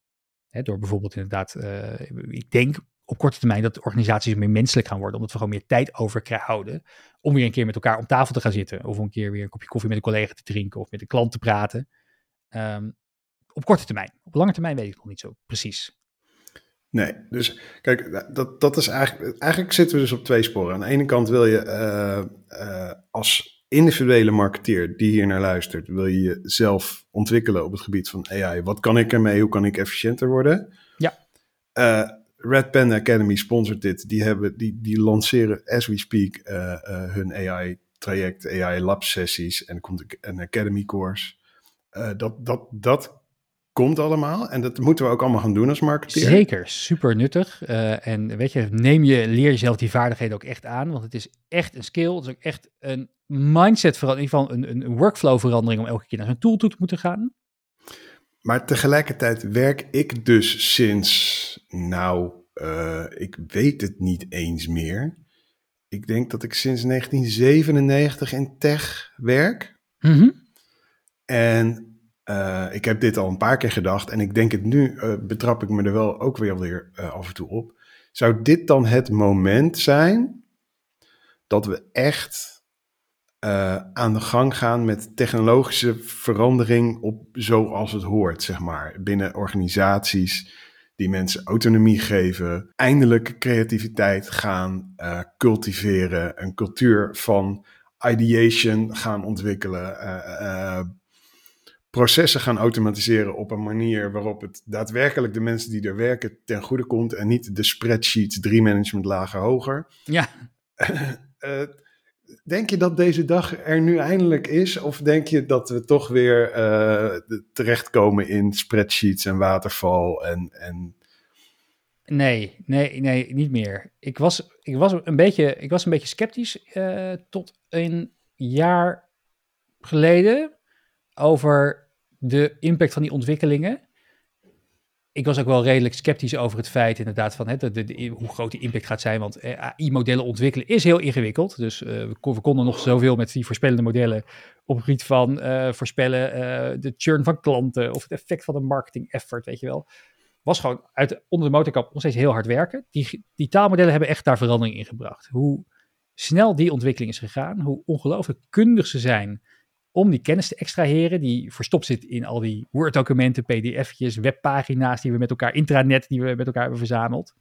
[SPEAKER 2] Door bijvoorbeeld inderdaad, eh, ik denk op korte termijn dat organisaties meer menselijk gaan worden, omdat we gewoon meer tijd over houden om weer een keer met elkaar om tafel te gaan zitten, of een keer weer een kopje koffie met een collega te drinken of met een klant te praten. Ehm, op korte termijn. Op lange termijn weet ik nog niet zo precies.
[SPEAKER 1] Nee, dus kijk, dat, dat is eigenlijk, eigenlijk zitten we dus op twee sporen. Aan de ene kant wil je eh, als individuele marketeer die hier naar luistert, wil je jezelf ontwikkelen op het gebied van AI. Wat kan ik ermee? Hoe kan ik efficiënter worden?
[SPEAKER 2] Ja.
[SPEAKER 1] Eh, Red Panda Academy sponsort dit. Die, hebben, die, die lanceren as we speak eh, eh, hun AI-traject, AI lab sessies en er komt een Academy course. Eh, dat, dat, dat komt allemaal en dat moeten we ook allemaal gaan doen als marketeer.
[SPEAKER 2] Zeker, super nuttig. En weet je, neem je, leer jezelf die vaardigheden ook echt aan, want het is echt een skill. Het is ook echt een mindset verandering, in ieder geval een, een, een workflow verandering om elke keer naar zo'n tool toe te moeten gaan.
[SPEAKER 1] Maar tegelijkertijd werk ik dus sinds, nou, eh, ik weet het niet eens meer. Ik denk dat ik sinds 1997 in tech werk. En eh, ik heb dit al een paar keer gedacht en ik denk het nu, eh, betrap ik me er wel ook weer, weer af en toe op. Zou dit dan het moment zijn dat we echt eh, aan de gang gaan met technologische verandering op zoals het hoort, zeg maar. Binnen organisaties die mensen autonomie geven, eindelijk creativiteit gaan eh, cultiveren, een cultuur van ideation gaan ontwikkelen, eh, processen gaan automatiseren op een manier waarop het daadwerkelijk de mensen die er werken ten goede komt en niet de spreadsheets drie managementlagen hoger.
[SPEAKER 2] Ja,
[SPEAKER 1] denk je dat deze dag er nu eindelijk is? Of denk je dat we toch weer de- terechtkomen in spreadsheets en waterval? En, en...
[SPEAKER 2] nee, nee, nee, niet meer. Ik was, ik was, een, beetje, ik was een beetje sceptisch eh, tot een jaar geleden over de impact van die ontwikkelingen. Ik was ook wel redelijk sceptisch over het feit inderdaad van hè, de, hoe groot die impact gaat zijn. Want eh, AI-modellen ontwikkelen is heel ingewikkeld. Dus eh, we, kon- we konden nog zoveel met die voorspellende modellen op het gebied van eh, voorspellen de churn van klanten of het effect van een marketing effort, weet je wel. Was gewoon uit, onder de motorkap nog steeds heel hard werken. Die, die taalmodellen hebben echt daar verandering in gebracht. Hoe snel die ontwikkeling is gegaan, hoe ongelooflijk kundig ze zijn om die kennis te extraheren, die verstopt zit in al die Word-documenten, pdf'tjes, webpagina's die we met elkaar, intranet die we met elkaar hebben verzameld.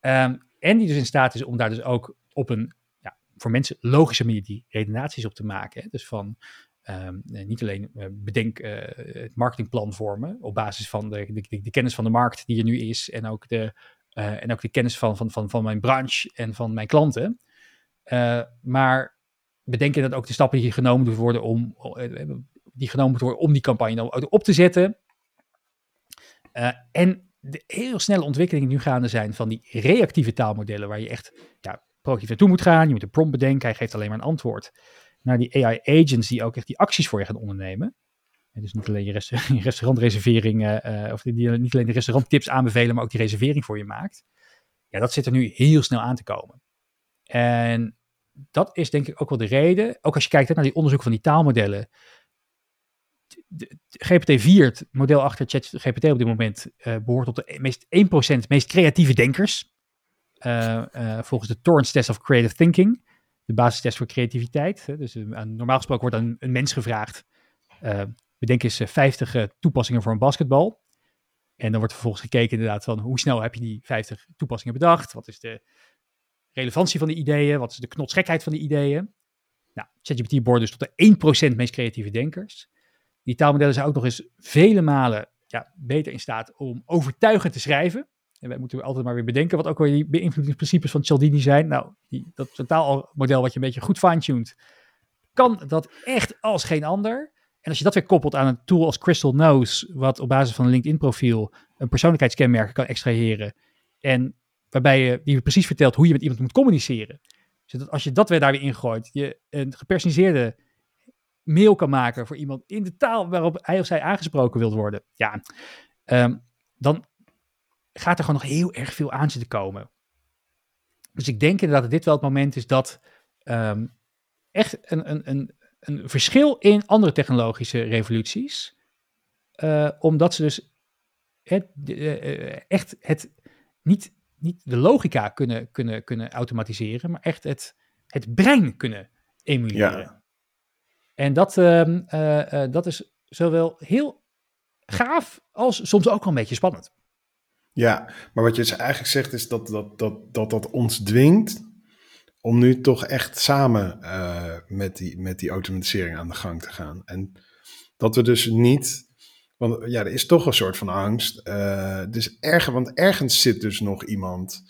[SPEAKER 2] Ehm, en die dus in staat is om daar dus ook op een ja, voor mensen logische manier die redenaties op te maken. Hè? Dus van ehm, eh, niet alleen eh, bedenk eh, het marketingplan vormen op basis van de, kennis van de markt die er nu is en ook de en ook de kennis van, van, van, van mijn branche en van mijn klanten. Uh, bedenken dat ook de stappen die genomen moeten worden om, die genomen moeten worden om die campagne op te zetten. Uh, en de heel snelle ontwikkelingen die nu gaande zijn van die reactieve taalmodellen, waar je echt ja, proactief naartoe moet gaan. Je moet een prompt bedenken, hij geeft alleen maar een antwoord. Naar die AI-agents die ook echt die acties voor je gaan ondernemen. En dus niet alleen je, rest je restaurantreservering, uh, of die, niet alleen de restauranttips aanbevelen, maar ook die reservering voor je maakt. Ja, dat zit er nu heel snel aan te komen. En dat is denk ik ook wel de reden, ook als je kijkt naar die onderzoeken van die taalmodellen. GPT-4, het model achter ChatGPT op dit moment, uh, behoort tot de meest 1% meest creatieve denkers. Uh, uh, volgens de Torrance Test of Creative Thinking, de basistest voor creativiteit. Dus normaal gesproken wordt aan een mens gevraagd, bedenk eens 50 toepassingen voor een basketbal. En dan wordt vervolgens gekeken inderdaad van hoe snel heb je die 50 toepassingen bedacht? Wat is de relevantie van de ideeën? Wat is de knotsgekheid van die ideeën? Nou, ChatGPT behoort dus tot de 1% meest creatieve denkers. Die taalmodellen zijn ook nog eens vele malen ja, beter in staat om overtuigend te schrijven. En wij moeten altijd maar weer bedenken wat ook weer die beïnvloedingsprincipes van Cialdini zijn. Nou, die, dat taalmodel wat je een beetje goed fine-tuned, kan dat echt als geen ander. En als je dat weer koppelt aan een tool als Crystal Knows, wat op basis van een LinkedIn-profiel een persoonlijkheidskenmerken kan extraheren. En waarbij je die precies vertelt hoe je met iemand moet communiceren. Zodat als je dat weer daar weer ingooit, je een gepersonaliseerde mail kan maken voor iemand in de taal waarop hij of zij aangesproken wilt worden. Ja, um, dan gaat er gewoon nog heel erg veel aan zitten komen. Dus ik denk inderdaad dat dit wel het moment is dat um, echt een, een, een, een verschil in andere technologische revoluties, uh, omdat ze dus het, uh, echt het niet, niet de logica kunnen, kunnen, kunnen automatiseren, maar echt het, het brein kunnen emuleren. Ja. En dat, uh, uh, dat is zowel heel gaaf als soms ook wel een beetje spannend.
[SPEAKER 1] Ja, maar wat je dus eigenlijk zegt is dat dat, dat, dat, dat ons dwingt om nu toch echt samen uh, met, die, met die automatisering aan de gang te gaan. En dat we dus niet, want ja, er is toch een soort van angst. Uh, dus erg, want ergens zit dus nog iemand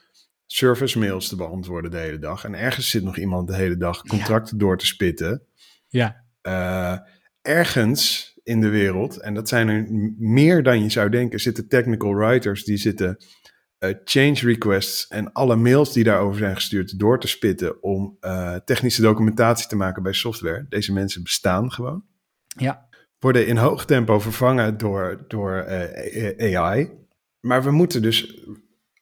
[SPEAKER 1] service mails te beantwoorden de hele dag. En ergens zit nog iemand de hele dag contracten door te spitten.
[SPEAKER 2] Ja.
[SPEAKER 1] Uh, ergens in de wereld, en dat zijn er meer dan je zou denken, zitten technical writers, die zitten uh, change requests en alle mails die daarover zijn gestuurd door te spitten om uh, technische documentatie te maken bij software. Deze mensen bestaan gewoon.
[SPEAKER 2] Ja.
[SPEAKER 1] Worden in hoog tempo vervangen door, door uh, AI. Maar we moeten dus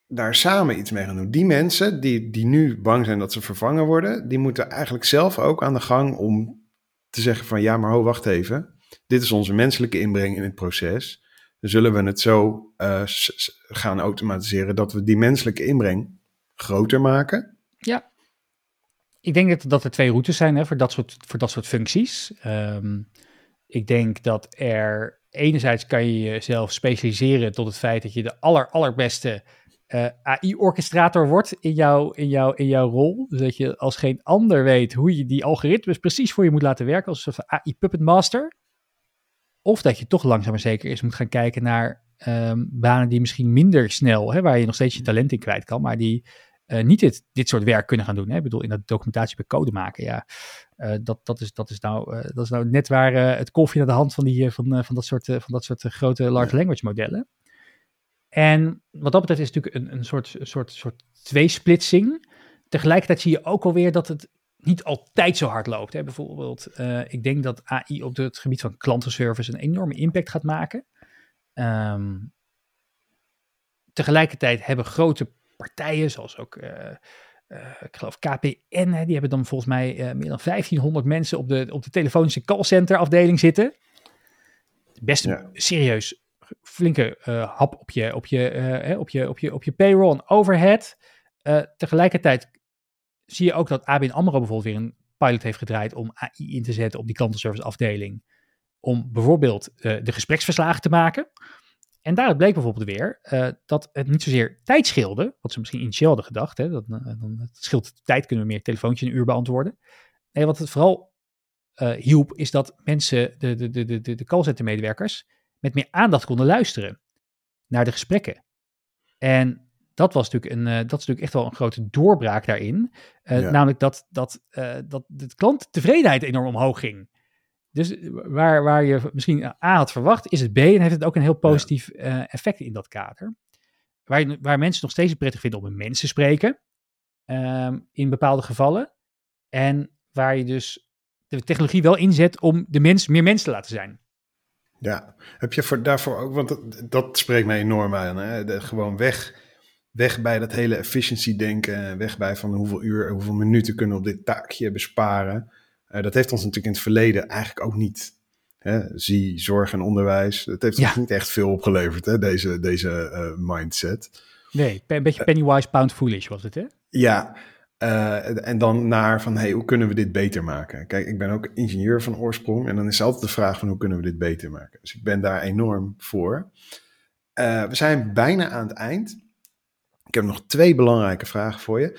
[SPEAKER 1] daar samen iets mee gaan doen. Die mensen die, die nu bang zijn dat ze vervangen worden, die moeten eigenlijk zelf ook aan de gang om te zeggen van ja, maar ho, wacht even. Dit is onze menselijke inbreng in het proces. Zullen we het zo uh, gaan automatiseren dat we die menselijke inbreng groter maken.
[SPEAKER 2] Ja. Ik denk dat, dat er twee routes zijn hè, voor, dat soort, voor dat soort functies. Um, ik denk dat er enerzijds kan je jezelf specialiseren tot het feit dat je de aller, allerbeste uh, AI-orchestrator wordt in, jou, in, jou, in jouw rol. Dus dat je als geen ander weet hoe je die algoritmes precies voor je moet laten werken, als een soort master. Of dat je toch langzaam maar zeker eens moet gaan kijken naar um, banen die misschien minder snel, hè, waar je nog steeds je talent in kwijt kan, maar die uh, niet dit, dit soort werk kunnen gaan doen. Hè. Ik bedoel, in dat documentatie bij code maken, ja, uh, dat, dat, is, dat, is nou, uh, dat is nou net waar het koffie naar de hand van, die, van, van dat soort, van dat soort grote large language modellen. En wat dat betreft is het natuurlijk een, een soort, een soort, soort tweesplitsing. Tegelijkertijd zie je ook alweer dat het niet altijd zo hard loopt. Hè. Bijvoorbeeld, ik denk dat AI op het gebied van klantenservice een enorme impact gaat maken. Um, tegelijkertijd hebben grote partijen, zoals ook, uh, uh, ik geloof KPN, hè, die hebben dan volgens mij meer dan 1500 mensen op de, op de telefonische callcenter afdeling zitten. Best ja. serieus flinke hap op je, op, je, uh, op, je, op, je, op je payroll en overhead. Tegelijkertijd zie je ook dat ABN AMRO bijvoorbeeld weer een pilot heeft gedraaid om AI in te zetten op die klantenservice afdeling. Om bijvoorbeeld de gespreksverslagen te maken. En daaruit bleek bijvoorbeeld weer dat het niet zozeer tijd scheelde, wat ze misschien initieel hadden gedacht. Hè, dat, dan, het scheelt tijd, kunnen we meer telefoontjes in een uur beantwoorden. Nee, wat het vooral hielp, is dat mensen, de, de, de, de, de callcenter medewerkers, met meer aandacht konden luisteren naar de gesprekken. En dat was natuurlijk, een, dat is natuurlijk echt wel een grote doorbraak daarin.
[SPEAKER 1] Ja.
[SPEAKER 2] Namelijk dat, dat, dat de klanttevredenheid enorm omhoog ging. Dus waar, waar je misschien A had verwacht, is het B en heeft het ook een heel positief effect in dat kader. Waar, waar mensen nog steeds prettig vinden om met mensen te spreken, ehm, in bepaalde gevallen. En waar je dus de technologie wel inzet om de mens meer mens te laten zijn.
[SPEAKER 1] Ja, heb je voor, daarvoor ook, want dat, dat spreekt mij enorm aan. Hè? De, gewoon weg, weg bij dat hele efficiency denken, weg bij van hoeveel uur, hoeveel minuten kunnen we op dit taakje besparen. Uh, dat heeft ons natuurlijk in het verleden eigenlijk ook niet. Hè? Zie zorg en onderwijs, dat heeft
[SPEAKER 2] Ja.
[SPEAKER 1] ons niet echt veel opgeleverd, hè? deze, deze uh, mindset.
[SPEAKER 2] Nee, een beetje pennywise, pound foolish was het, hè?
[SPEAKER 1] Ja, uh, en dan naar van, hey, hoe kunnen we dit beter maken? Kijk, ik ben ook ingenieur van oorsprong en dan is altijd de vraag van, hoe kunnen we dit beter maken? Dus ik ben daar enorm voor. Uh, we zijn bijna aan het eind. Ik heb nog twee belangrijke vragen voor je.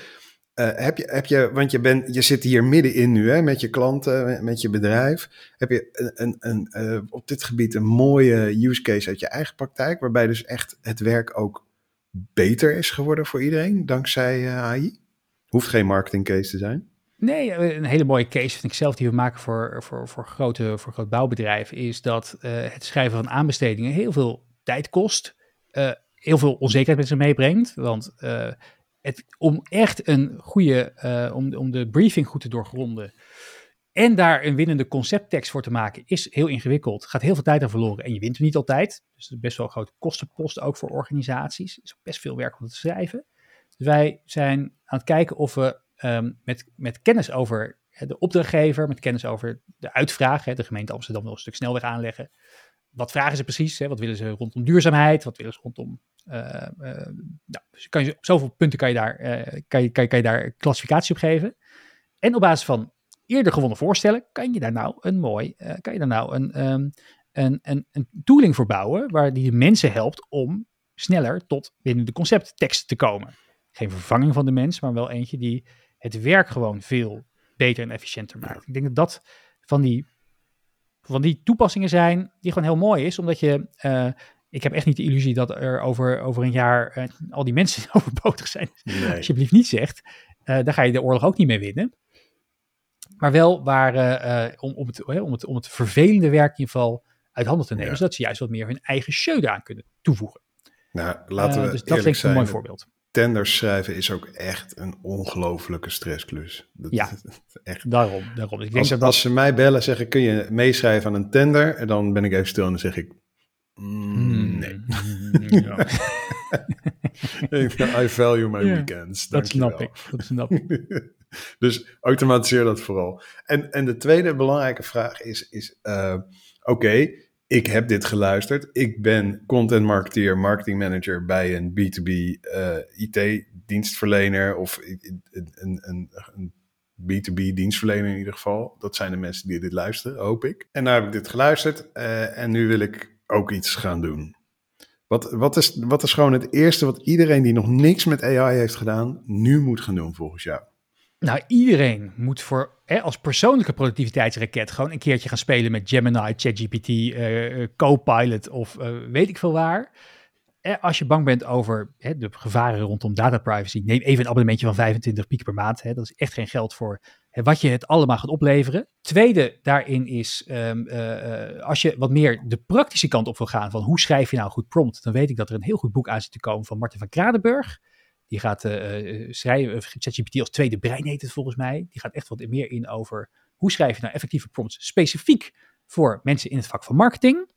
[SPEAKER 1] Uh, heb je, heb je want je, bent, je zit hier middenin nu hè, met je klanten, met, met je bedrijf. Heb je een, een, een, op dit gebied een mooie use case uit je eigen praktijk, waarbij dus echt het werk ook beter is geworden voor iedereen, dankzij AI? Hoeft geen marketing case te zijn.
[SPEAKER 2] Nee, een hele mooie case vind ik zelf die we maken voor, voor, voor, grote, voor groot bouwbedrijven, is dat het schrijven van aanbestedingen heel veel tijd kost, heel veel onzekerheid met zich meebrengt. Want het, om echt een goede, om, om de briefing goed te doorgronden en daar een winnende concepttekst voor te maken, is heel ingewikkeld. Gaat heel veel tijd aan verloren en je wint er niet altijd. Dus is best wel een grote kostenpost ook voor organisaties. Is best veel werk om te schrijven. Dus wij zijn aan het kijken of we um, met, met kennis over de opdrachtgever, met kennis over de uitvraag, hè, de gemeente Amsterdam wil een stuk snelweg aanleggen. Wat vragen ze precies? Hè? Wat willen ze rondom duurzaamheid? Wat willen ze rondom. Uh, uh, nou, dus kan je, op zoveel punten kan je, daar, uh, kan, je, kan, je, kan je daar klassificatie op geven. En op basis van eerder gewonnen voorstellen, kan je daar nou een mooi, kan je daar nou een, um, een, een, een tooling voor bouwen, waar die mensen helpt om sneller tot binnen de concepttekst te komen geen vervanging van de mens, maar wel eentje die het werk gewoon veel beter en efficiënter maakt. Ik denk dat dat van die, van die toepassingen zijn die gewoon heel mooi is, omdat je, uh, ik heb echt niet de illusie dat er over, over een jaar uh, al die mensen overbodig zijn.
[SPEAKER 1] Nee.
[SPEAKER 2] Alsjeblieft niet zegt, uh, daar ga je de oorlog ook niet mee winnen. Maar wel waar, uh, om, om, het, om, het, om het vervelende werk in ieder geval uit handen te nemen,
[SPEAKER 1] Ja.
[SPEAKER 2] zodat ze juist wat meer hun eigen show aan kunnen toevoegen.
[SPEAKER 1] Nou, laten we
[SPEAKER 2] dus dat vind ik een mooi voorbeeld.
[SPEAKER 1] Tenders schrijven is ook echt een ongelofelijke stressklus. Dat,
[SPEAKER 2] Ja.
[SPEAKER 1] echt.
[SPEAKER 2] Daarom, daarom. Ik denk
[SPEAKER 1] Als,
[SPEAKER 2] dat
[SPEAKER 1] als ze mij bellen, zeggen: kun je meeschrijven aan een tender? En dan ben ik even stil en dan zeg ik: mm, nee.
[SPEAKER 2] Hmm, ja,
[SPEAKER 1] I value my
[SPEAKER 2] Ja,
[SPEAKER 1] weekends.
[SPEAKER 2] dat snap ik. Dat snap ik.
[SPEAKER 1] dus automatiseer dat vooral. En, en de tweede belangrijke vraag is: is uh, oké, ik heb dit geluisterd. Ik ben content marketeer, marketing manager bij een B2B uh, IT-dienstverlener of een, een, een, een B2B dienstverlener in ieder geval. Dat zijn de mensen die dit luisteren, hoop ik. En nou heb ik dit geluisterd uh, en nu wil ik ook iets gaan doen. Wat, wat, is, wat is gewoon het eerste wat iedereen die nog niks met AI heeft gedaan, nu moet gaan doen volgens jou?
[SPEAKER 2] Nou, iedereen moet voor hè, als persoonlijke productiviteitsraket gewoon een keertje gaan spelen met Gemini, ChatGPT, uh, Copilot of uh, weet ik veel waar. Eh, als je bang bent over hè, de gevaren rondom data privacy, neem even een abonnementje van 25 piek per maand. Hè, dat is echt geen geld voor wat je het allemaal gaat opleveren. Tweede daarin is, uh, als je wat meer de praktische kant op wil gaan van hoe schrijf je nou goed prompt, dan weet ik dat er een heel goed boek aan zit te komen van Martin van Kradenburg. Die gaat uh, schrijven, ChatGPT als tweede brein heet het volgens mij. Die gaat echt wat meer in over hoe schrijf je nou effectieve prompts specifiek voor mensen in het vak van marketing.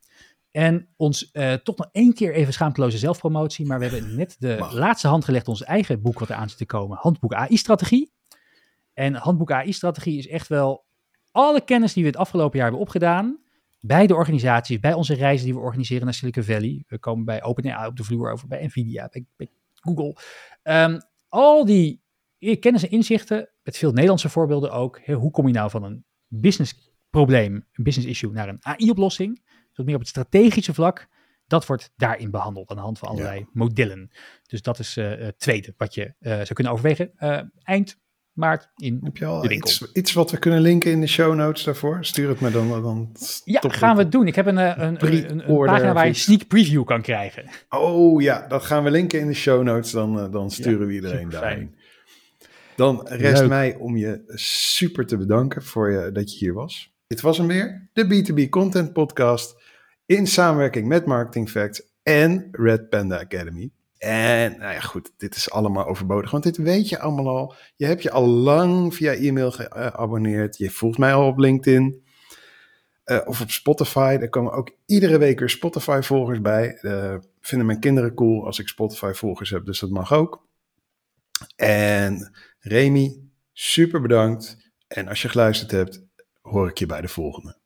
[SPEAKER 2] En ons uh, toch nog één keer even schaamteloze zelfpromotie, maar we hebben net de Mag. laatste hand gelegd ons eigen boek wat er aan zit te komen, Handboek AI-strategie. En Handboek AI-strategie is echt wel alle kennis die we het afgelopen jaar hebben opgedaan, bij de organisaties, bij onze reizen die we organiseren naar Silicon Valley. We komen bij OpenAI op de vloer over, bij Nvidia, bij, bij Google. Um, al die kennis en inzichten, met veel Nederlandse voorbeelden ook. Hoe kom je nou van een business probleem, een business issue, naar een AI-oplossing? Dus meer op het strategische vlak. Dat wordt daarin behandeld aan de hand van allerlei ja. modellen. Dus dat is uh, het tweede wat je uh, zou kunnen overwegen. Uh, eind maart in
[SPEAKER 1] Heb je al
[SPEAKER 2] de winkel.
[SPEAKER 1] iets, iets wat we kunnen linken in de show notes daarvoor? Stuur het me dan. dan
[SPEAKER 2] Ja, gaan we
[SPEAKER 1] het.
[SPEAKER 2] doen. Ik heb een, eh, een, een, een, pagina waar je een sneak preview kan krijgen.
[SPEAKER 1] Oh ja, dat gaan we linken in de show notes. Dan, eh, dan sturen
[SPEAKER 2] Ja,
[SPEAKER 1] we iedereen daarheen. Dan rest
[SPEAKER 2] Leuk.
[SPEAKER 1] mij om je super te bedanken voor je, dat je hier was. Dit was hem weer, de B2B Content Podcast. In samenwerking met Marketing Facts en Red Panda Academy. En nou ja, goed, dit is allemaal overbodig, want dit weet je allemaal al. Je hebt je al lang via e-mail geabonneerd. Je volgt mij al op LinkedIn. eh, of op Spotify. Er komen ook iedere week weer Spotify-volgers bij. Eh, vinden mijn kinderen cool als ik Spotify-volgers heb, dus dat mag ook. En Remy, super bedankt. En als je geluisterd hebt, hoor ik je bij de volgende.